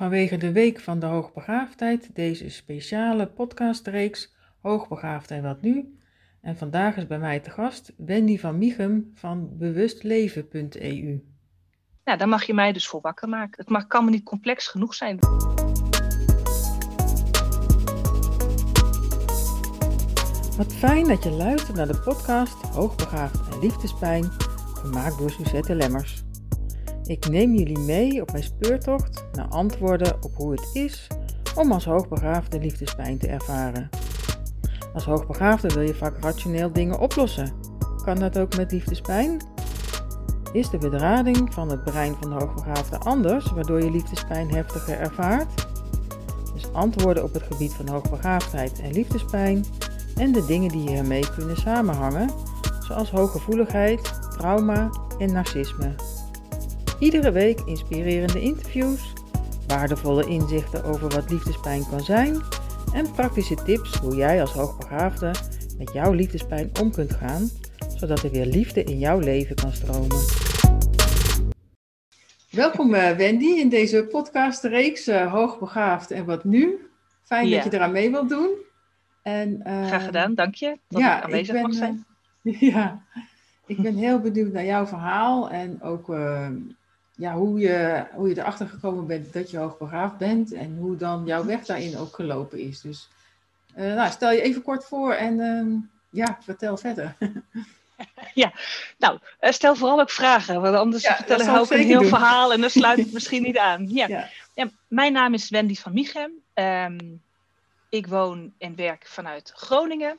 vanwege de Week van de Hoogbegaafdheid deze speciale podcastreeks Hoogbegaafd en wat nu? En vandaag is bij mij te gast Wendy van Michum van bewustleven.eu. Ja, daar mag je mij dus voor wakker maken. Het mag, kan me niet complex genoeg zijn. Wat fijn dat je luistert naar de podcast Hoogbegaafd en Liefdespijn, gemaakt door Suzette Lemmers. Ik neem jullie mee op mijn speurtocht naar antwoorden op hoe het is om als hoogbegaafde liefdespijn te ervaren. Als hoogbegaafde wil je vaak rationeel dingen oplossen. Kan dat ook met liefdespijn? Is de bedrading van het brein van de hoogbegaafde anders, waardoor je liefdespijn heftiger ervaart? Dus antwoorden op het gebied van hoogbegaafdheid en liefdespijn en de dingen die hiermee kunnen samenhangen, zoals hooggevoeligheid, trauma en narcisme. Iedere week inspirerende interviews, waardevolle inzichten over wat liefdespijn kan zijn en praktische tips hoe jij als hoogbegaafde met jouw liefdespijn om kunt gaan, zodat er weer liefde in jouw leven kan stromen. Welkom eh, Wendy in deze podcastreeks uh, Hoogbegaafd en wat nu. Fijn Ja. dat je eraan mee wilt doen. En, eh, Graag gedaan, dank je dat ja, ik aanwezig ik ben, mag zijn. Ja, ik ben heel benieuwd naar jouw verhaal en ook eh, ja, hoe, je, hoe je erachter gekomen bent dat je hoogbegaafd bent en hoe dan jouw weg daarin ook gelopen is. Dus eh, nou, stel je even kort voor en ehm, ja, vertel verder. Nou, eh, stel vooral ook vragen, want anders Ja, hou ik ik een heel doen. verhaal en dan sluit het misschien niet aan. Ja. Ja. Ja, mijn naam is Wendy van Michem. Ehm, ik woon en werk vanuit Groningen.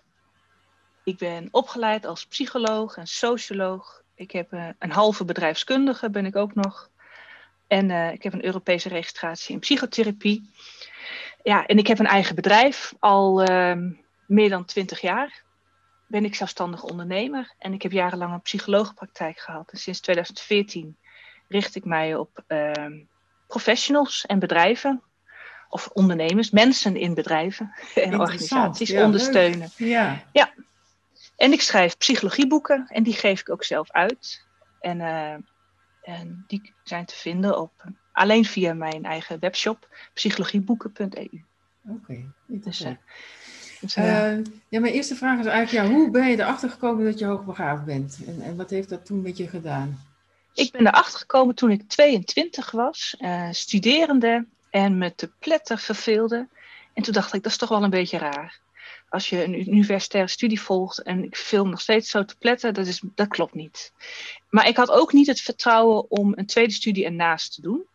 Ik ben opgeleid als psycholoog en socioloog. Ik heb eh, een halve bedrijfskundige, ben ik ook nog. En eh, ik heb een Europese registratie in psychotherapie. Ja, en ik heb een eigen bedrijf al ehm, meer dan twintig jaar. Ben ik zelfstandig ondernemer en ik heb jarenlang een psychologenpraktijk gehad. En sinds 2014 richt ik mij op ehm, professionals en bedrijven, of ondernemers, mensen in bedrijven en organisaties ja, ondersteunen. Ja, En ik schrijf psychologieboeken en die geef ik ook zelf uit. En, eh, en die zijn te vinden op, alleen via mijn eigen webshop, psychologieboeken.eu. oké. Dus, interessant. eh, dus, eh, Eh, ja, mijn eerste vraag is eigenlijk, ja, hoe ben je erachter gekomen dat je hoogbegaafd bent? En, en wat heeft dat toen met je gedaan? Ik ben erachter gekomen toen ik 22 was, studerende en me te pletter verveelde. En toen dacht ik, dat is toch wel een beetje raar. Als je een universitaire studie volgt en ik film nog steeds zo te pletten, dat, is, dat klopt niet. Maar ik had ook niet het vertrouwen om een tweede studie ernaast te doen.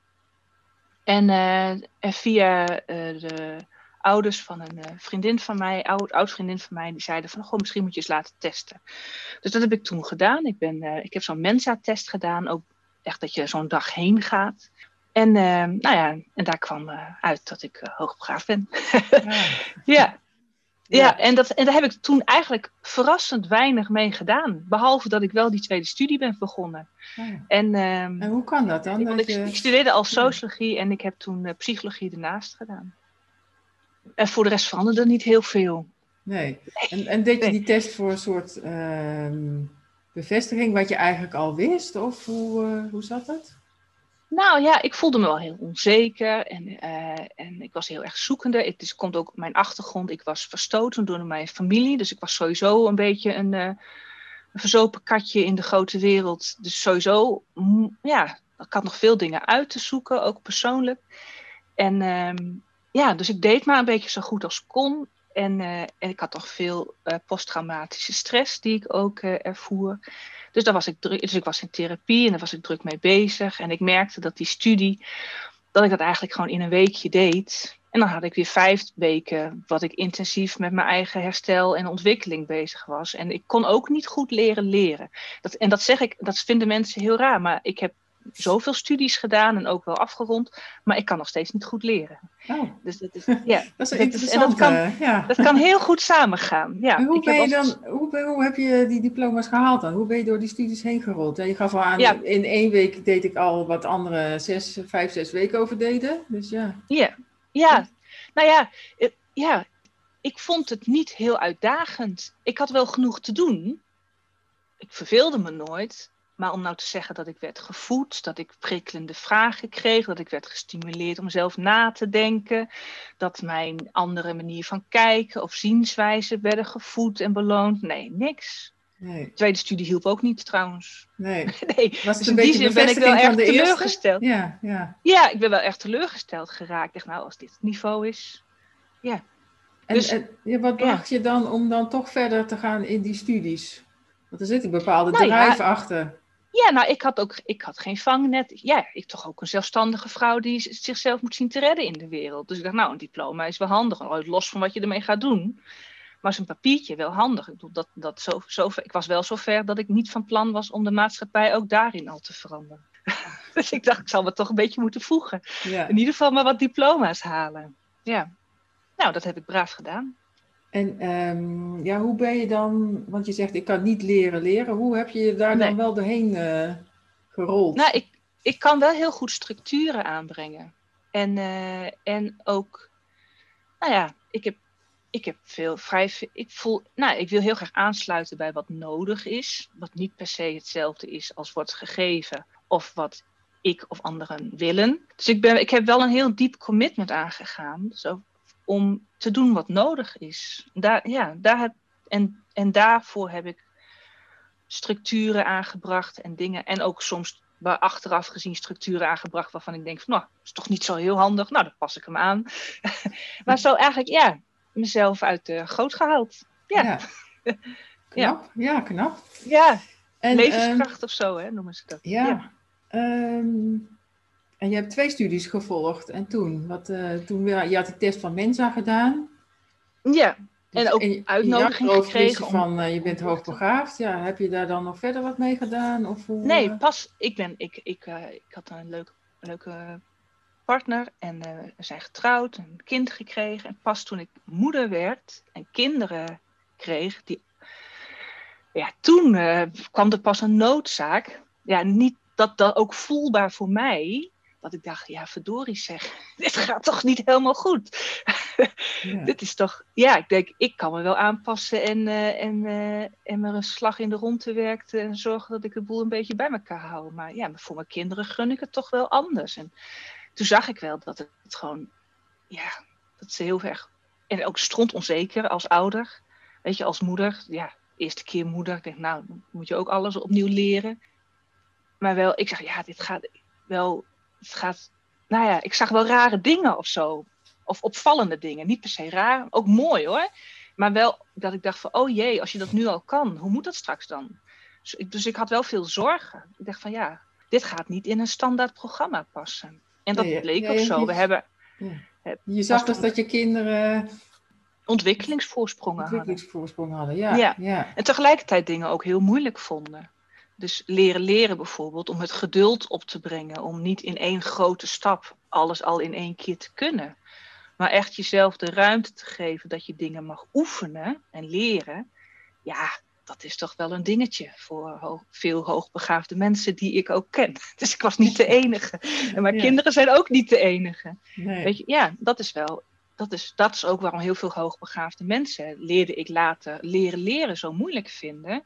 En, eh, via eh, de ouders van een eh, vriendin van mij, oud, oud vriendin van mij, die zeiden van, goh, misschien moet je eens laten testen. Dus dat heb ik toen gedaan. Ik, ben, ik heb zo'n Mensa-test gedaan, ook echt dat je zo'n dag heen gaat. En, nou ja, en daar kwam uit dat ik hoogbegaafd ben. Ja. ja. Ja. Ja, en, dat, en daar heb ik toen eigenlijk verrassend weinig mee gedaan. Behalve dat ik wel die tweede studie ben begonnen. Ja. En, ehm, En hoe kan dat dan? want Dat ik, je... ik studeerde al sociologie en ik heb toen eh, psychologie ernaast gedaan. En voor de rest veranderde er niet heel veel. Nee. En, en deed je Nee. die test voor een soort ehm, bevestiging wat je eigenlijk al wist? Of hoe, eh, hoe zat het? Nou ja, ik voelde me wel heel onzeker en, eh, en ik was heel erg zoekende. Het is, komt ook mijn achtergrond. Ik was verstoten door mijn familie, dus ik was sowieso een beetje een, een verzopen katje in de grote wereld. Dus sowieso, mm, ja, ik had nog veel dingen uit te zoeken, ook persoonlijk. En ehm, ja, dus ik deed maar een beetje zo goed als kon. En, eh, en ik had toch veel eh, posttraumatische stress die ik ook eh, ervoer. Dus, daar was ik druk, dus ik was in therapie en daar was ik druk mee bezig. En ik merkte dat die studie, dat ik dat eigenlijk gewoon in een weekje deed. En dan had ik weer vijf weken wat ik intensief met mijn eigen herstel en ontwikkeling bezig was. En ik kon ook niet goed leren leren. Dat, en dat zeg ik, dat vinden mensen heel raar. Maar ik heb zoveel studies gedaan en ook wel afgerond. Maar ik kan nog steeds niet goed leren. Oh, Dus dat is, ja, dat is is- en interessant. dat kan- ja. dat kan heel goed samengaan. Ja, En hoe, ik ben heb je dan, hoe, hoe heb je die diploma's gehaald dan? Hoe ben je door die studies heen gerold? Ja, je gaf al aan, Ja. in één week deed ik al wat anderen zes, vijf, zes weken over deden. Dus ja. Ja, ja. nou ja, eh, ja, ik vond het niet heel uitdagend. Ik had wel genoeg te doen. Ik verveelde me nooit. Maar om nou te zeggen dat ik werd gevoed, dat ik prikkelende vragen kreeg, dat ik werd gestimuleerd om zelf na te denken, dat mijn andere manier van kijken of zienswijze werden gevoed en beloond. Nee, niks. Nee. tweede studie hielp ook niet trouwens. Nee. nee. Was dus in die zin ben ik wel erg teleurgesteld. Ja, ja. ja, ik ben wel echt teleurgesteld geraakt. Ik dacht, nou, als dit het niveau is, ja. En, dus, en wat bracht je dan om dan toch verder te gaan in die studies? Want er zit een bepaalde nou, drive achter. Ja, nou, ik had ook ik had geen vangnet. Ja, ik toch ook een zelfstandige vrouw die zichzelf moet zien te redden in de wereld. Dus ik dacht, nou, een diploma is wel handig. Los van wat je ermee gaat doen. Maar zo'n papiertje wel handig. Ik, bedoel, dat, dat zo, zo, ik was wel zover dat ik niet van plan was om de maatschappij ook daarin al te veranderen. dus ik dacht, ik zal me toch een beetje moeten voegen. Ja. In ieder geval maar wat diploma's halen. Ja. Nou, dat heb ik braaf gedaan. En um, ja, hoe ben je dan, want je zegt ik kan niet leren leren, hoe heb je je daar dan wel doorheen uh, gerold? Nou, ik, ik kan wel heel goed structuren aanbrengen. En, uh, en ook, nou ja, ik heb, ik heb veel vrij, ik voel, nou, ik wil heel graag aansluiten bij wat nodig is, wat niet per se hetzelfde is als wordt gegeven of wat ik of anderen willen. Dus ik, ben, ik heb wel een heel diep commitment aangegaan. Dus ook om te doen wat nodig is. Daar, ja, daar heb, en, en daarvoor heb ik structuren aangebracht en dingen. En ook soms achteraf gezien structuren aangebracht waarvan ik denk van, nou, is toch niet zo heel handig. Nou, dan pas ik hem aan. maar zo eigenlijk, ja, mezelf uit de goot gehaald. Ja. ja. Knap, ja. knap. Ja, en, levenskracht um, of zo, hè, noemen ze dat. Ja. ja. Ehm, en je hebt twee studies gevolgd. En toen? Wat, uh, toen je had de test van Mensa gedaan. Ja, dus, en ook en, uitnodiging gekregen. van uh, je bent hoogbegaafd. Ja, heb je daar dan nog verder wat mee gedaan? Of hoe, nee, uh... pas. Ik, ben, ik, ik, ik had een leuke, leuke partner en we zijn getrouwd, een kind gekregen. En pas toen ik moeder werd en kinderen kreeg, die, ja, toen kwam er pas een noodzaak. Ja, niet dat dat ook voelbaar voor mij, dat ik dacht, ja, verdorie zeg, dit gaat toch niet helemaal goed. dit is toch, ja, ik denk, ik kan me wel aanpassen en, uh, en, uh, en me een slag in de ronde werken en zorgen dat ik de boel een beetje bij elkaar hou. Maar ja, voor mijn kinderen gun ik het toch wel anders. En toen zag ik wel dat het, gewoon, ja, dat ze heel erg, en ook stront onzeker als ouder, weet je, als moeder, ja, eerste keer moeder, ik denk, nou, moet je ook alles opnieuw leren. Maar wel, ik zeg, ja, dit gaat wel het gaat, nou ja, ik zag wel rare dingen of zo. Of opvallende dingen. Niet per se raar, ook mooi hoor. Maar wel dat ik dacht van, oh jee, als je dat nu al kan, hoe moet dat straks dan? Dus ik, dus ik had wel veel zorgen. Ik dacht van, ja, dit gaat niet in een standaard programma passen. En dat bleek ook zo. We hebben... Je zag dus dat je kinderen ontwikkelingsvoorsprongen, ontwikkelingsvoorsprongen hadden. hadden. Ja, ja. ja. En tegelijkertijd dingen ook heel moeilijk vonden. Dus leren leren bijvoorbeeld, om het geduld op te brengen, om niet in één grote stap alles al in één keer te kunnen. Maar echt jezelf de ruimte te geven dat je dingen mag oefenen en leren. Ja, dat is toch wel een dingetje voor veel hoogbegaafde mensen die ik ook ken. Dus ik was niet de enige. En mijn kinderen zijn ook niet de enige. Nee. Weet je, ja, dat is wel. Dat is, dat is ook waarom heel veel hoogbegaafde mensen leerde ik later leren leren zo moeilijk vinden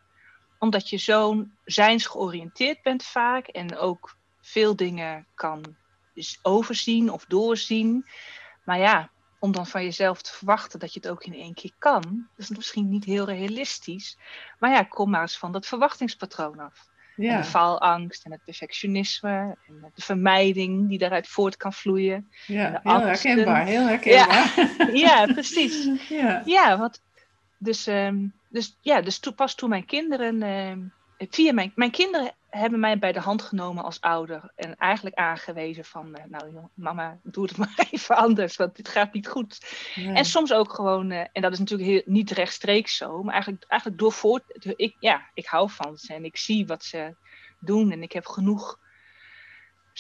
omdat je zo zijnsgeoriënteerd bent vaak en ook veel dingen kan overzien of doorzien. Maar ja, om dan van jezelf te verwachten dat je het ook in één keer kan, dat is misschien niet heel realistisch. Maar ja, kom maar eens van dat verwachtingspatroon af. Ja. En de faalangst en het perfectionisme en de vermijding die daaruit voort kan vloeien. Ja, heel herkenbaar, heel herkenbaar. Ja, ja precies. Ja, ja wat, dus um, dus ja, dus pas toen mijn kinderen. Uh, via mijn, mijn kinderen hebben mij bij de hand genomen als ouder. En eigenlijk aangewezen van, uh, nou mama, doe het maar even anders, want dit gaat niet goed. En soms ook gewoon, uh, en dat is natuurlijk heel, niet rechtstreeks zo, maar eigenlijk, eigenlijk door voort, ik, ja, ik hou van ze en ik zie wat ze doen en ik heb genoeg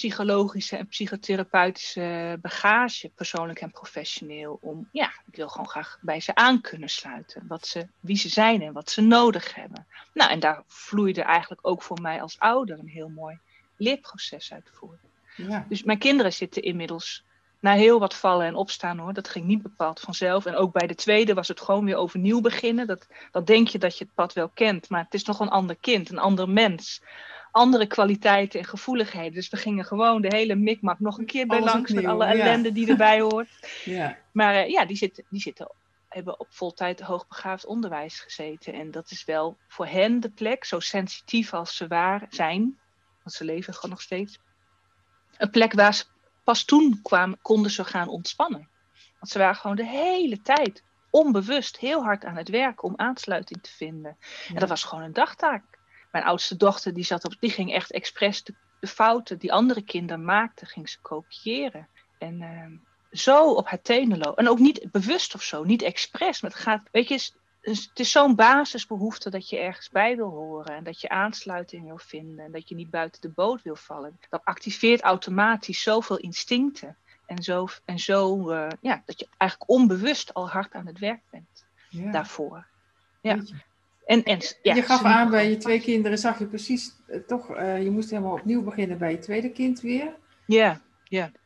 psychologische en psychotherapeutische bagage, persoonlijk en professioneel, om, ja, ik wil gewoon graag bij ze aan kunnen sluiten. Wat ze, wie ze zijn en wat ze nodig hebben. Nou, en daar vloeide eigenlijk ook voor mij als ouder een heel mooi leerproces uit voort. Ja. Dus mijn kinderen zitten inmiddels na heel wat vallen en opstaan hoor. Dat ging niet bepaald vanzelf. En ook bij de tweede was het gewoon weer overnieuw beginnen. Dat, dat denk je dat je het pad wel kent, maar het is nog een ander kind, een ander mens andere kwaliteiten en gevoeligheden. Dus we gingen gewoon de hele mikmak nog een keer bij langs met alle ja. ellende die erbij hoort. Ja. Maar eh, ja, die zitten, die zitten, hebben op voltijd hoogbegaafd onderwijs gezeten. En dat is wel voor hen de plek, zo sensitief als ze waar zijn, want ze leven gewoon nog steeds. Een plek waar ze pas toen kwamen, konden ze gaan ontspannen. Want ze waren gewoon de hele tijd onbewust heel hard aan het werk om aansluiting te vinden. En dat was gewoon een dagtaak. Mijn oudste dochter die zat op, die ging echt expres de, de fouten die andere kinderen maakten, ging ze kopiëren. En ehm, zo op haar tenen lopen. En ook niet bewust of zo, niet expres. Maar het gaat, weet je, het is, zo'n basisbehoefte dat je ergens bij wil horen. En dat je aansluiting wil vinden. En dat je niet buiten de boot wil vallen. Dat activeert automatisch zoveel instincten. En zo, en zo eh, ja, dat je eigenlijk onbewust al hard aan het werk bent Ja. daarvoor. Ja. En, en, ja, je gaf aan bij je twee kinderen, zag je precies, eh, toch, eh, je moest helemaal opnieuw beginnen bij je tweede kind weer. Ja,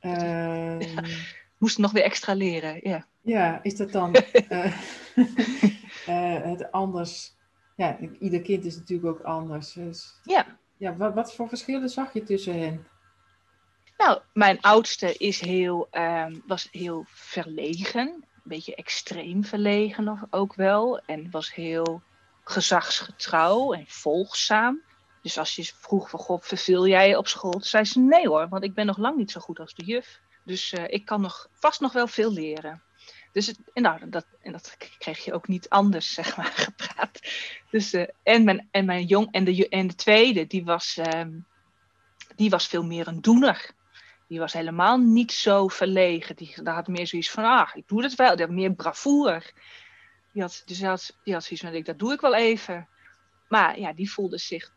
Ehm, moest nog weer extra leren. Ja. Ja, is dat dan eh, het anders? Ja, ieder kind is natuurlijk ook anders. Dus, ja. ja, wat, wat voor verschillen zag je tussen hen? Nou, mijn oudste is heel, ehm, was heel verlegen. Een beetje extreem verlegen of- ook wel. En was heel gezagsgetrouw en volgzaam. Dus als je vroeg van, God, verveel jij je op school? Zei ze, nee hoor, want ik ben nog lang niet zo goed als de juf. Dus eh, ik kan nog, vast nog wel veel leren. Dus en, nou, dat, en dat kreeg je ook niet anders, zeg maar, gepraat. Dus, eh, en, mijn, en mijn jong, en de, en de tweede, die was, ehm, die was veel meer een doener. Die was helemaal niet zo verlegen. Die, die had meer zoiets van, ah, ik doe het wel. Die had meer bravoer. Die had, dus die had, die had zoiets van, ik, dat doe ik wel even. Maar ja, die voelde zich,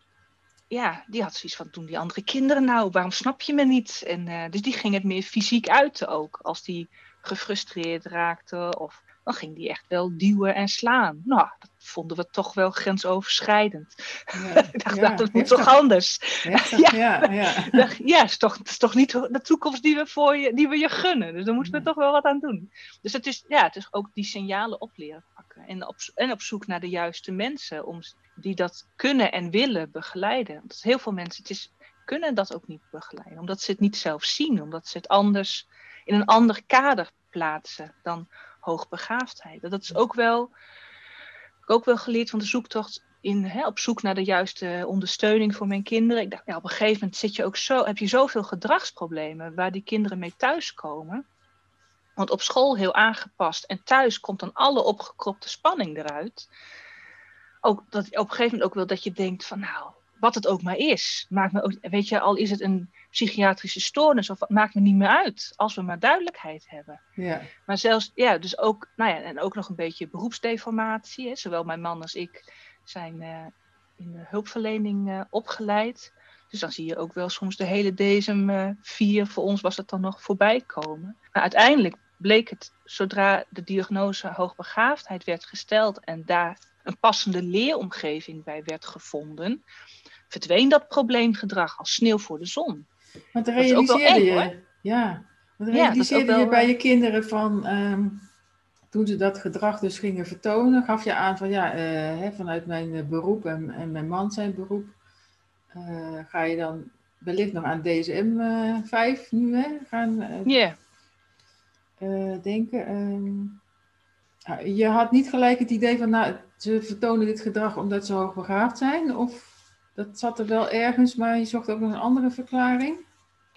ja, die had zoiets van, doen die andere kinderen nou? Waarom snap je me niet? En, eh, dus die ging het meer fysiek uiten ook. Als die gefrustreerd raakte of dan ging die echt wel duwen en slaan. Nou, dat vonden we toch wel grensoverschrijdend. Ja, Ik dacht, ja, dat moet heftig, toch anders? heftig, ja, ja. Dacht, ja, is toch, het is toch niet de toekomst die we, voor je, die we je gunnen. Dus daar moeten we toch wel wat aan doen. Dus het is, ja, het is ook die signalen opleren pakken. En op, en op zoek naar de juiste mensen om, die dat kunnen en willen begeleiden. Want heel veel mensen het is, kunnen dat ook niet begeleiden. Omdat ze het niet zelf zien. Omdat ze het anders in een ander kader plaatsen dan hoogbegaafdheid. Dat is ook wel, ik ook wel geleerd van de zoektocht in, hè, op zoek naar de juiste ondersteuning voor mijn kinderen. Ik dacht, ja, op een gegeven moment zit je ook zo, heb je zoveel gedragsproblemen waar die kinderen mee thuiskomen. Want op school heel aangepast en thuis komt dan alle opgekropte spanning eruit. Ook dat op een gegeven moment ook wel dat je denkt van nou, wat het ook maar is. Maakt me ook, weet je, al is het een psychiatrische stoornis of maakt me niet meer uit. Als we maar duidelijkheid hebben. ja. Maar zelfs, ja, dus ook, nou ja, en ook nog een beetje beroepsdeformatie. Hè. Zowel mijn man als ik zijn eh, in de hulpverlening eh, opgeleid. Dus dan zie je ook wel soms de hele DSM eh 4, voor ons was het dan nog voorbij komen. Maar uiteindelijk bleek het, zodra de diagnose hoogbegaafdheid werd gesteld en daar een passende leeromgeving bij werd gevonden, verdween dat probleemgedrag als sneeuw voor de zon. Want dan Dat realiseerde je, ja, Ja, dat realiseerde ook je bij eh, je kinderen van, ehm, toen ze dat gedrag dus gingen vertonen, gaf je aan van ja, eh, hè, vanuit mijn eh, beroep en, en mijn man zijn beroep, ga je dan wellicht nog aan DSM eh 5 nu hè, gaan Ja. Eh, denken. Ehm, ja, je had niet gelijk het idee van, nou, ze vertonen dit gedrag omdat ze hoogbegaafd zijn, of dat zat er wel ergens, maar je zocht ook nog een andere verklaring?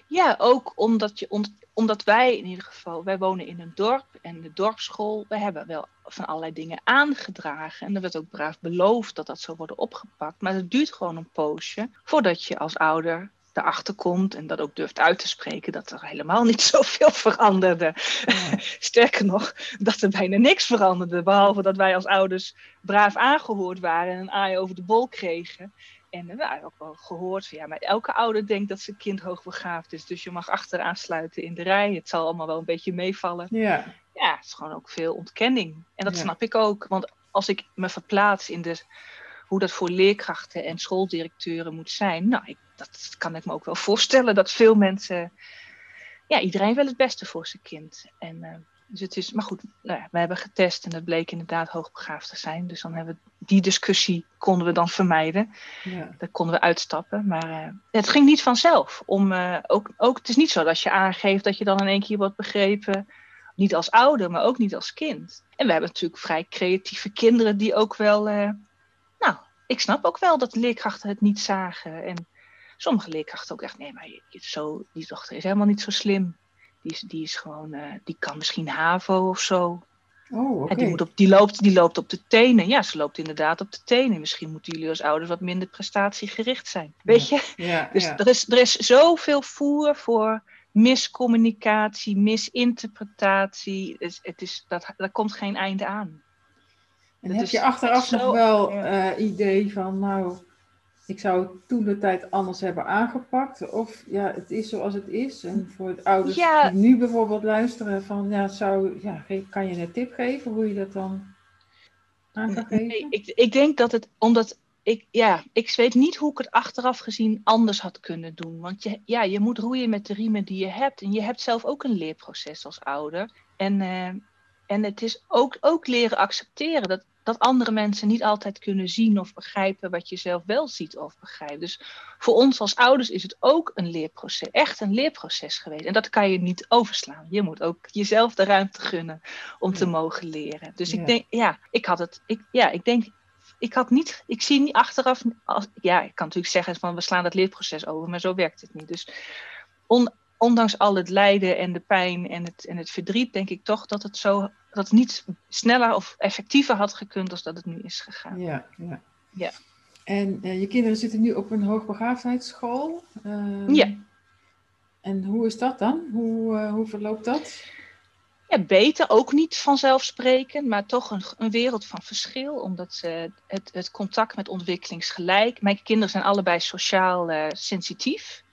Ja, ook omdat, je, omdat wij in ieder geval, wij wonen in een dorp en de dorpsschool, wij hebben wel van allerlei dingen aangedragen. En er werd ook braaf beloofd dat dat zou worden opgepakt. Maar het duurt gewoon een poosje voordat je als ouder erachter komt en dat ook durft uit te spreken dat er helemaal niet zoveel veranderde. Ja. Sterker nog, dat er bijna niks veranderde. Behalve dat wij als ouders braaf aangehoord waren en een aai over de bol kregen. En we hebben ook wel gehoord van ja, maar elke ouder denkt dat zijn kind hoogbegaafd is. Dus je mag achteraan sluiten in de rij. Het zal allemaal wel een beetje meevallen. ja. Ja, het is gewoon ook veel ontkenning. En dat Ja. snap ik ook. Want als ik me verplaats in de, hoe dat voor leerkrachten en schooldirecteuren moet zijn. Nou, ik, dat kan ik me ook wel voorstellen dat veel mensen. Ja, iedereen wil het beste voor zijn kind. En eh, Dus het is, maar goed, nou ja, we hebben getest en het bleek inderdaad hoogbegaafd te zijn. Dus dan hebben we die discussie konden we dan vermijden. Ja. Daar konden we uitstappen. Maar uh, het ging niet vanzelf. Om, uh, ook, ook, het is niet zo dat je aangeeft dat je dan in één keer wordt begrepen. Niet als ouder, maar ook niet als kind. En we hebben natuurlijk vrij creatieve kinderen die ook wel. Ik snap ook wel dat leerkrachten het niet zagen. En sommige leerkrachten ook echt, nee, maar je, zo, die dochter is helemaal niet zo slim. Die is, die is gewoon, uh, die kan misschien HAVO of zo. Oh, okay. die, moet op, die, loopt, die loopt op de tenen. Ja, ze loopt inderdaad op de tenen. Misschien moeten jullie als ouders wat minder prestatiegericht zijn. Weet je? Ja, dus Er, is, er is zoveel voer voor miscommunicatie, misinterpretatie. Het is, het is, dat, daar komt geen einde aan. En dat heb je achteraf zo, nog wel uh, idee van, nou, ik zou het toen de tijd anders hebben aangepakt. Of ja, het is zoals het is. En voor het ouders die nu bijvoorbeeld luisteren van ja, zou, ja, kan je een tip geven hoe je dat dan aan kan geven? Nee, ik, ik denk dat het, omdat ik, ja, ik weet niet hoe ik het achteraf gezien anders had kunnen doen. Want je, ja, je moet roeien met de riemen die je hebt. En je hebt zelf ook een leerproces als ouder. En, uh, en het is ook, ook leren accepteren dat dat andere mensen niet altijd kunnen zien of begrijpen wat je zelf wel ziet of begrijpt. Dus voor ons als ouders is het ook een leerproces, echt een leerproces geweest. En dat kan je niet overslaan. Je moet ook jezelf de ruimte gunnen om te mogen leren. Dus ik denk, ja, ik had het, ik, ja, ik denk, ik had niet, ik zie niet achteraf, als, ja, ik kan natuurlijk zeggen van we slaan dat leerproces over, maar zo werkt het niet. Dus on, ondanks al het lijden en de pijn en het, en het verdriet, denk ik toch dat het zo dat het niet sneller of effectiever had gekund als dat het nu is gegaan. Ja, ja. ja. En uh, je kinderen zitten nu op een hoogbegaafdheidsschool. Uh, ja. En hoe is dat dan? Hoe, uh, hoe verloopt dat? Ja, beter, ook niet vanzelfsprekend, maar toch een, een wereld van verschil. Omdat ze het, het contact met ontwikkelingsgelijk. Mijn kinderen zijn allebei sociaal sensitief.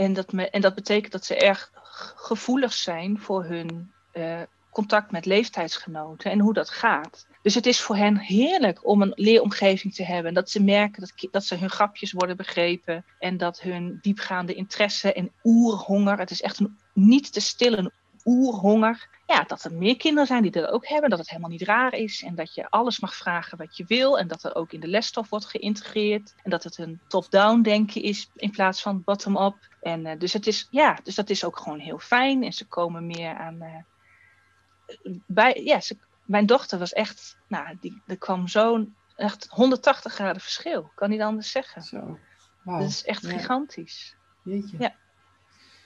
En, dat me, en dat betekent dat ze erg gevoelig zijn voor hun uh, contact met leeftijdsgenoten en hoe dat gaat. Dus het is voor hen heerlijk om een leeromgeving te hebben. Dat ze merken dat, dat ze hun grapjes worden begrepen. En dat hun diepgaande interesse en oerhonger. Het is echt een niet te stillen oerhonger. Ja, dat er meer kinderen zijn die dat ook hebben. Dat het helemaal niet raar is. En dat je alles mag vragen wat je wil. En dat er ook in de lesstof wordt geïntegreerd. En dat het een top-down denken is in plaats van bottom-up. En uh, dus, het is, ja, dus dat is ook gewoon heel fijn. En ze komen meer aan. Uh, bij, ja, mijn dochter was echt, nou, die, er kwam zo'n echt 180 graden verschil. Kan niet anders zeggen. Zo. Dat is echt gigantisch. Jeetje. Ja.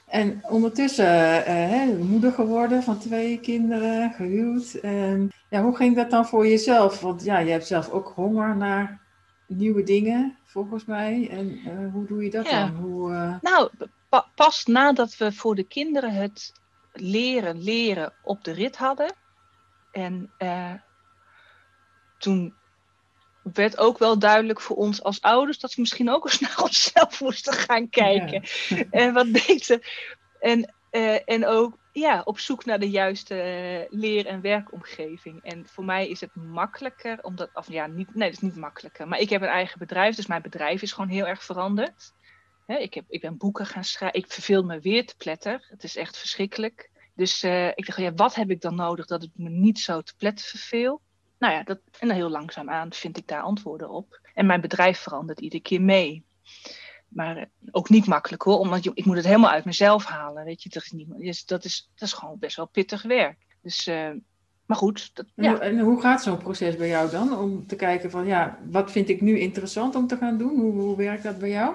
En ondertussen uh, moeder geworden van twee kinderen, gehuwd. En, ja, hoe ging dat dan voor jezelf? Want ja, je hebt zelf ook honger naar nieuwe dingen, volgens mij. En uh, hoe doe je dat ja. dan? Hoe, uh... Nou, pa pas nadat we voor de kinderen het leren, leren op de rit hadden. En toen werd ook wel duidelijk voor ons als ouders dat we misschien ook eens naar onszelf moesten gaan kijken. Ja. En wat beter. En, uh, en ook ja, op zoek naar de juiste uh, leer- en werkomgeving. En voor mij is het makkelijker, omdat, of ja, niet, nee, het is niet makkelijker. Maar ik heb een eigen bedrijf, dus mijn bedrijf is gewoon heel erg veranderd ik, heb, ik ben boeken gaan schrijven. Ik verveel me weer te pletter. Het is echt verschrikkelijk. Dus uh, ik dacht, ja, wat heb ik dan nodig dat het me niet zo te pletten verveel? Nou ja, dat, en heel langzaam aan vind ik daar antwoorden op. En mijn bedrijf verandert iedere keer mee. Maar uh, ook niet makkelijk hoor, omdat ik moet het helemaal uit mezelf halen. Weet je, dat is, niet, dat is, dat is gewoon best wel pittig werk. Dus, uh, maar goed. Dat, ja. en hoe gaat zo'n proces bij jou dan? Om te kijken van, ja, wat vind ik nu interessant om te gaan doen? Hoe, hoe werkt dat bij jou?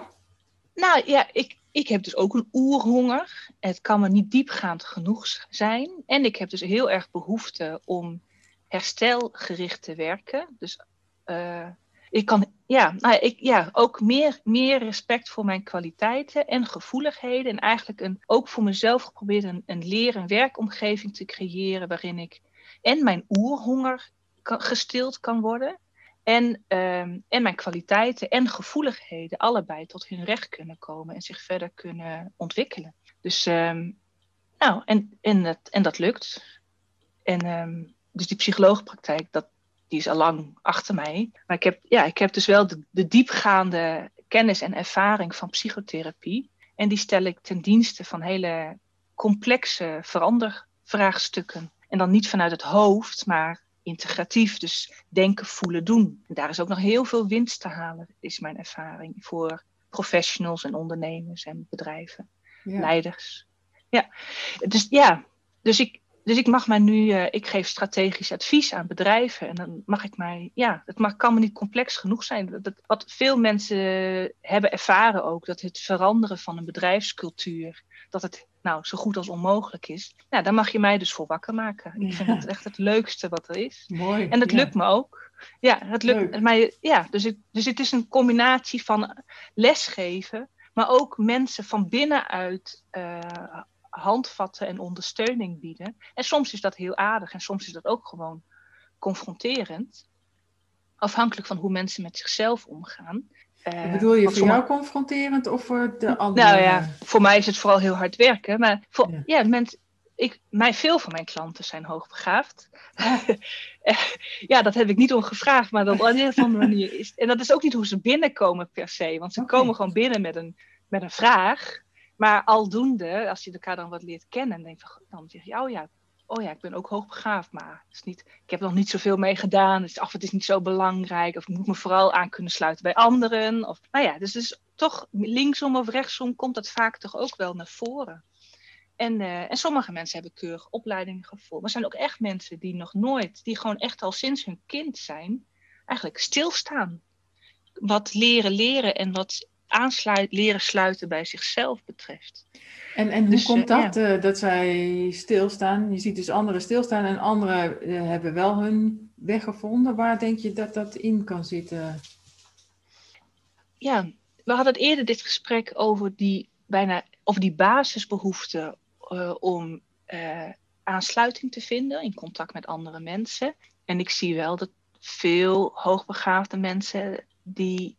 Nou ja, ik, ik heb dus ook een oerhonger. Het kan me niet diepgaand genoeg zijn. En ik heb dus heel erg behoefte om herstelgericht te werken. Dus uh, ik kan ja, nou ik, ja ook meer, meer respect voor mijn kwaliteiten en gevoeligheden. En eigenlijk een, ook voor mezelf geprobeerd een, een leer- en werkomgeving te creëren waarin ik en mijn oerhonger gestild kan worden. En, um, en mijn kwaliteiten en gevoeligheden allebei tot hun recht kunnen komen en zich verder kunnen ontwikkelen. Dus, um, nou, en, en, dat, en dat lukt. En um, dus die psycholoogpraktijk, dat, die is al lang achter mij. Maar ik heb, ja, ik heb dus wel de, de diepgaande kennis en ervaring van psychotherapie. En die stel ik ten dienste van hele complexe verander, vraagstukken. En dan niet vanuit het hoofd, maar integratief. Dus denken, voelen, doen. En daar is ook nog heel veel winst te halen, is mijn ervaring. Voor professionals en ondernemers en bedrijven, leiders. Ja, dus ja, dus ik, dus ik mag mij nu, uh, ik geef strategisch advies aan bedrijven. En dan mag ik mij, ja, het mag, kan me niet complex genoeg zijn. Dat, wat veel mensen hebben ervaren ook, dat het veranderen van een bedrijfscultuur, dat het nou zo goed als onmogelijk is. Nou, daar mag je mij dus voor wakker maken. Ik vind dat echt het leukste wat er is. Mooi. En dat lukt me ook. Ja, het lukt mij. Ja, dus het, dus het is een combinatie van lesgeven, maar ook mensen van binnenuit uh, handvatten en ondersteuning bieden. En soms is dat heel aardig en soms is dat ook gewoon confronterend. Afhankelijk van hoe mensen met zichzelf omgaan. Uh, bedoel je voor jou confronterend of voor de anderen? Nou ja, voor mij is het vooral heel hard werken. Maar voor, ja, ja mensen, ik, mij, veel van mijn klanten zijn hoogbegaafd. Ja. ja, dat heb ik niet om gevraagd, maar dat op een of andere manier is. En dat is ook niet hoe ze binnenkomen per se. Want ze komen gewoon binnen met een, met een vraag. Maar aldoende, als je elkaar dan wat leert kennen, denk je, dan zeg je, oh ja, oh ja, ik ben ook hoogbegaafd, maar is niet, ik heb nog niet zoveel mee gedaan. Dus, of het is niet zo belangrijk. Of ik moet me vooral aan kunnen sluiten bij anderen. Of, nou ja, dus, dus toch linksom of rechtsom komt dat vaak toch ook wel naar voren. En, uh, en sommige mensen hebben keurige opleidingen gevolgd. Maar er zijn ook echt mensen die nog nooit, die gewoon echt al sinds hun kind zijn, eigenlijk stilstaan. Wat leren leren en wat aansluit, leren sluiten bij zichzelf betreft. En, en hoe dus, komt eh, dat, uh, dat zij stilstaan? Je ziet dus anderen stilstaan en anderen uh, hebben wel hun weg gevonden. Waar denk je dat dat in kan zitten? Ja, we hadden eerder dit gesprek over die, bijna, over die basisbehoefte om aansluiting te vinden in contact met andere mensen. En ik zie wel dat veel hoogbegaafde mensen die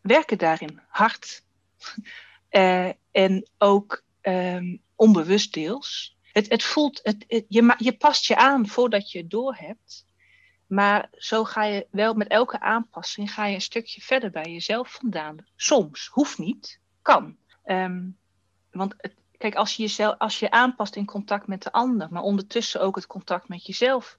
werken daarin hard. Uh, en ook um, onbewust deels. Het, het voelt, het, je, je past je aan voordat je het doorhebt. Maar zo ga je wel met elke aanpassing ga je een stukje verder bij jezelf vandaan. Soms, hoeft niet, kan. Um, want het, kijk, als je jezelf, als je aanpast in contact met de ander, maar ondertussen ook het contact met jezelf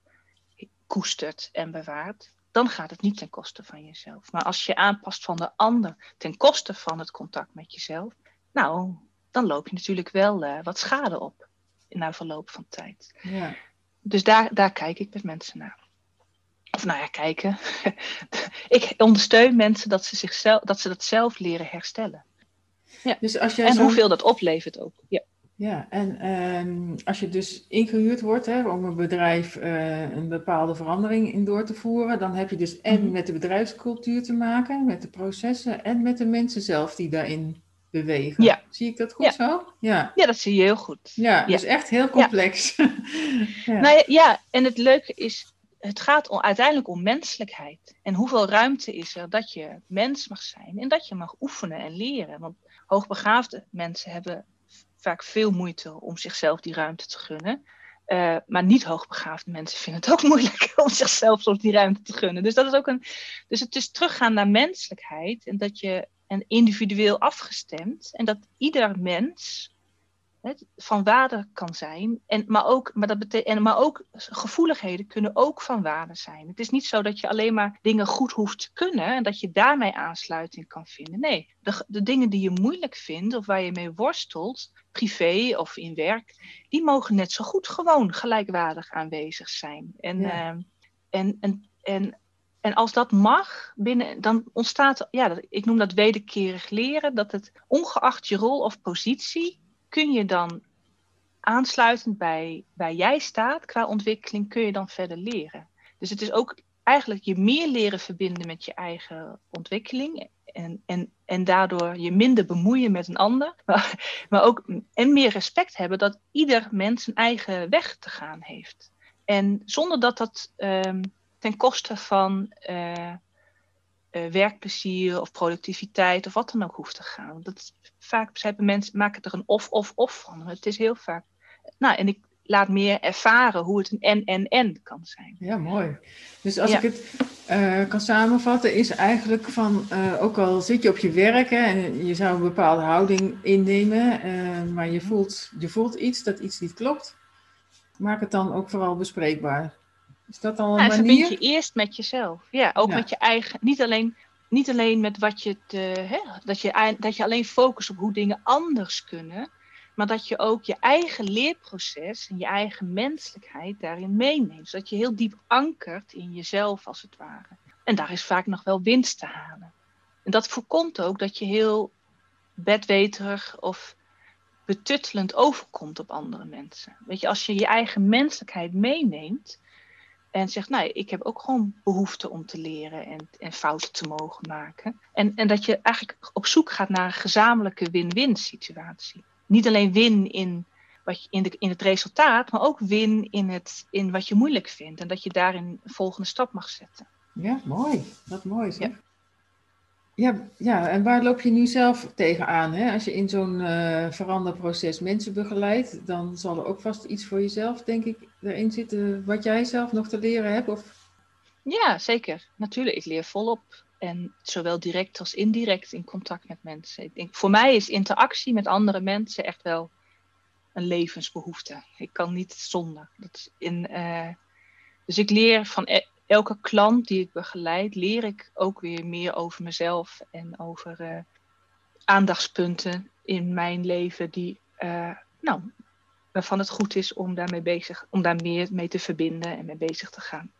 koestert en bewaart, dan gaat het niet ten koste van jezelf. Maar als je aanpast van de ander ten koste van het contact met jezelf, nou, dan loop je natuurlijk wel uh, wat schade op na verloop van tijd. Ja. Dus daar, daar kijk ik met mensen naar. Of nou ja, kijken. ik ondersteun mensen dat ze, zichzelf, dat ze dat zelf leren herstellen. Ja. Dus als jij en hoeveel dat oplevert ook. Ja. Ja, en um, als je dus ingehuurd wordt hè, om een bedrijf uh, een bepaalde verandering in door te voeren, dan heb je dus en mhm. met de bedrijfscultuur te maken, met de processen en met de mensen zelf die daarin bewegen. Ja. Zie ik dat goed ja. zo? Ja. ja, dat zie je heel goed. Ja, dus echt heel complex. ja. Nou ja, en het leuke is, het gaat om, uiteindelijk om menselijkheid. En hoeveel ruimte is er dat je mens mag zijn en dat je mag oefenen en leren. Want hoogbegaafde mensen hebben vaak veel moeite om zichzelf die ruimte te gunnen. Uh, maar niet hoogbegaafde mensen vinden het ook moeilijk om zichzelf soms die ruimte te gunnen. Dus dat is ook een. Dus het is teruggaan naar menselijkheid en dat je en individueel afgestemd en dat ieder mens van waarde kan zijn. En, maar, ook, maar, dat betekent, maar ook gevoeligheden kunnen ook van waarde zijn. Het is niet zo dat je alleen maar dingen goed hoeft te kunnen en dat je daarmee aansluiting kan vinden. Nee, de, de dingen die je moeilijk vindt of waar je mee worstelt, privé of in werk, die mogen net zo goed gewoon gelijkwaardig aanwezig zijn. En, ehm, en, en, en, en als dat mag, binnen, dan ontstaat, ja, ik noem dat wederkerig leren, dat het ongeacht je rol of positie kun je dan aansluitend bij waar jij staat qua ontwikkeling, kun je dan verder leren. Dus het is ook eigenlijk je meer leren verbinden met je eigen ontwikkeling. En, en, en daardoor je minder bemoeien met een ander. Maar, ook en meer respect hebben dat ieder mens een eigen weg te gaan heeft. En zonder dat dat um, ten koste van uh, werkplezier of productiviteit of wat dan ook hoeft te gaan. Dat vaak hebben mensen maken er een of-of-of van. Het is heel vaak. Nou, en ik laat meer ervaren hoe het een en-en-en kan zijn. Ja, mooi. Dus als ik het uh, kan samenvatten, is eigenlijk van, uh, ook al zit je op je werk hè, en je zou een bepaalde houding innemen, uh, maar je voelt, je voelt iets dat iets niet klopt. maak het dan ook vooral bespreekbaar. Is dat een Ja, manier? verbind je eerst met jezelf. Ja, ook Ja. met je eigen. Niet alleen, niet alleen met wat je. Te, hè, dat, je dat je alleen focust op hoe dingen anders kunnen. Maar dat je ook je eigen leerproces en je eigen menselijkheid daarin meeneemt. Zodat je heel diep ankert in jezelf, als het ware. En daar is vaak nog wel winst te halen. En dat voorkomt ook dat je heel bedweterig of betuttelend overkomt op andere mensen. Weet je, als je je eigen menselijkheid meeneemt en zegt, nou, ik heb ook gewoon behoefte om te leren en, en fouten te mogen maken. En, en dat je eigenlijk op zoek gaat naar een gezamenlijke win-win situatie. Niet alleen win in, wat je, in, de, in het resultaat, maar ook win in, het, in wat je moeilijk vindt. En dat je daarin een volgende stap mag zetten. Ja, mooi. Dat mooi zeg. Ja, ja, en waar loop je nu zelf tegenaan? Hè? Als je in zo'n eh, veranderproces mensen begeleidt, dan zal er ook vast iets voor jezelf, denk ik, erin zitten wat jij zelf nog te leren hebt. Of... Ja, zeker. Natuurlijk, ik leer volop. En zowel direct als indirect in contact met mensen. Ik denk, voor mij is interactie met andere mensen echt wel een levensbehoefte. Ik kan niet zonder. Dat in, eh, dus ik leer van e- elke klant die ik begeleid, leer ik ook weer meer over mezelf en over eh, aandachtspunten in mijn leven die, eh, nou, waarvan het goed is om daarmee bezig, om daar meer mee te verbinden en mee bezig te gaan.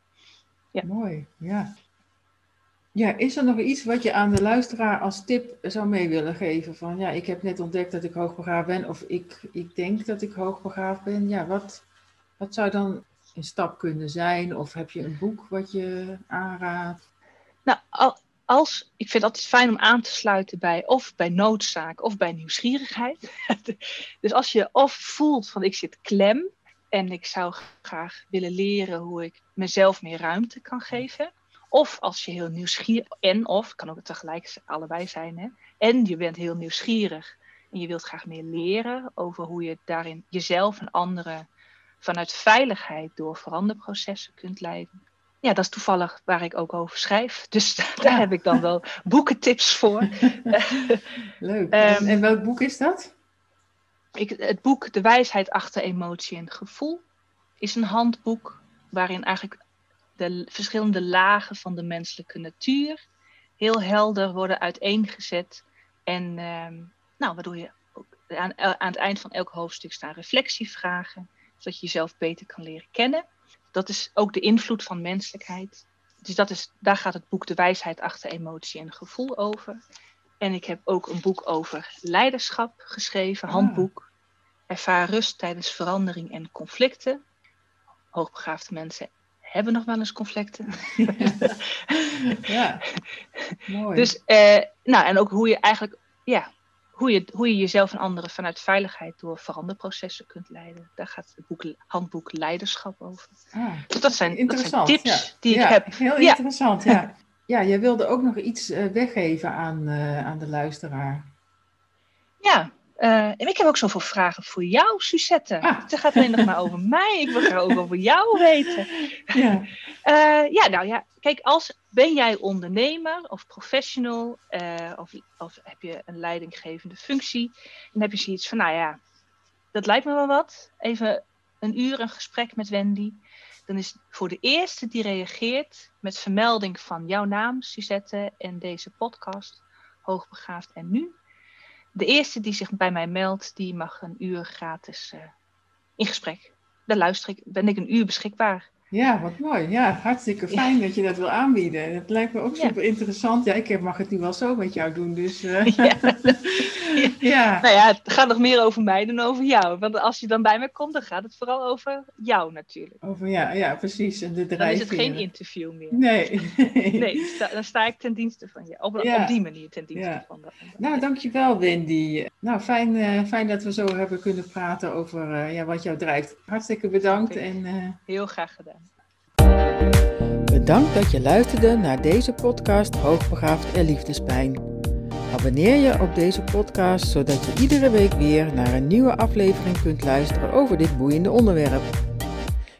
Ja. Mooi, ja. Ja, is er nog iets wat je aan de luisteraar als tip zou mee willen geven? Van ja, ik heb net ontdekt dat ik hoogbegaafd ben, of ik, ik denk dat ik hoogbegaafd ben. Ja, wat, wat zou dan een stap kunnen zijn? Of heb je een boek wat je aanraadt? Nou, al- als, ik vind het altijd fijn om aan te sluiten bij of bij noodzaak of bij nieuwsgierigheid. dus als je of voelt van ik zit klem en ik zou graag willen leren hoe ik mezelf meer ruimte kan geven. Of als je heel nieuwsgierig, en of, kan ook tegelijk allebei zijn, hè? en je bent heel nieuwsgierig en je wilt graag meer leren over hoe je daarin jezelf en anderen vanuit veiligheid door veranderprocessen kunt leiden. Ja, dat is toevallig waar ik ook over schrijf. Dus daar heb ik dan wel boekentips voor. Leuk. Ehm, en, welk boek is dat? Ik, het boek De wijsheid achter emotie en gevoel is een handboek waarin eigenlijk de verschillende lagen van de menselijke natuur heel helder worden uiteengezet. En ehm, nou, waardoor je ook aan, aan het eind van elk hoofdstuk staan reflectievragen, zodat je jezelf beter kan leren kennen. Dat is ook de invloed van menselijkheid. Dus dat is, daar gaat het boek De wijsheid achter emotie en gevoel over. En ik heb ook een boek over leiderschap geschreven, Ah. handboek. Ervaar rust tijdens verandering en conflicten. Hoogbegaafde mensen hebben nog wel eens conflicten. ja, mooi. Dus, eh, nou, en ook hoe je eigenlijk, ja, hoe je, hoe je jezelf en anderen vanuit veiligheid door veranderprocessen kunt leiden. Daar gaat het boek, handboek Leiderschap over. Ah, Dus dat zijn, dat zijn interessant. tips ja. die Ja, ik heb. Heel Ja. interessant, ja. Ja, jij wilde ook nog iets eh, weggeven aan, eh, aan de luisteraar. Ja, eh, en ik heb ook zoveel vragen voor jou, Suzette. Ah. Het gaat alleen nog maar over mij. Ik wil graag ook over jou weten. Ja, Eh, ja, nou ja, kijk, als ben jij ondernemer of professional eh, of, of heb je een leidinggevende functie, dan heb je zoiets van, nou ja, dat lijkt me wel wat. Even een uur een gesprek met Wendy. Dan is voor de eerste die reageert met vermelding van jouw naam, Suzette, en deze podcast, Hoogbegaafd en Nu. De eerste die zich bij mij meldt, die mag een uur gratis eh, in gesprek. Daar luister ik, ben ik een uur beschikbaar. Ja, wat mooi. Ja, hartstikke fijn dat je dat wil aanbieden. Het lijkt me ook Ja. super interessant. Ja, ik mag het nu wel zo met jou doen, dus eh, Ja. ja. Nou ja, het gaat nog meer over mij dan over jou. Want als je dan bij me komt, dan gaat het vooral over jou natuurlijk. Over, ja, ja, precies. En de Dan is het geen interview meer. Nee. Nee, dan sta, ik ten dienste van je. Op, die manier ten dienste van ander. Nou, dankjewel Wendy. Nou, fijn, eh, fijn dat we zo hebben kunnen praten over eh, ja, wat jou drijft. Hartstikke bedankt. En, Heel graag gedaan. Bedankt dat je luisterde naar deze podcast Hoogbegaafd en Liefdespijn. Abonneer je op deze podcast zodat je iedere week weer naar een nieuwe aflevering kunt luisteren over dit boeiende onderwerp.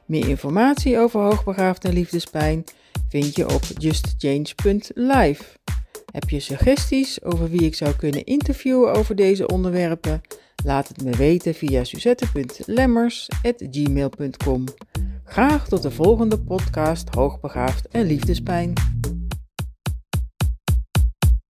Meer informatie over Hoogbegaafd en Liefdespijn vind je op justchange.live. Heb je suggesties over wie ik zou kunnen interviewen over deze onderwerpen? Laat het me weten via suzette.lemmers.gmail.com. Graag tot de volgende podcast Hoogbegaafd en Liefdespijn.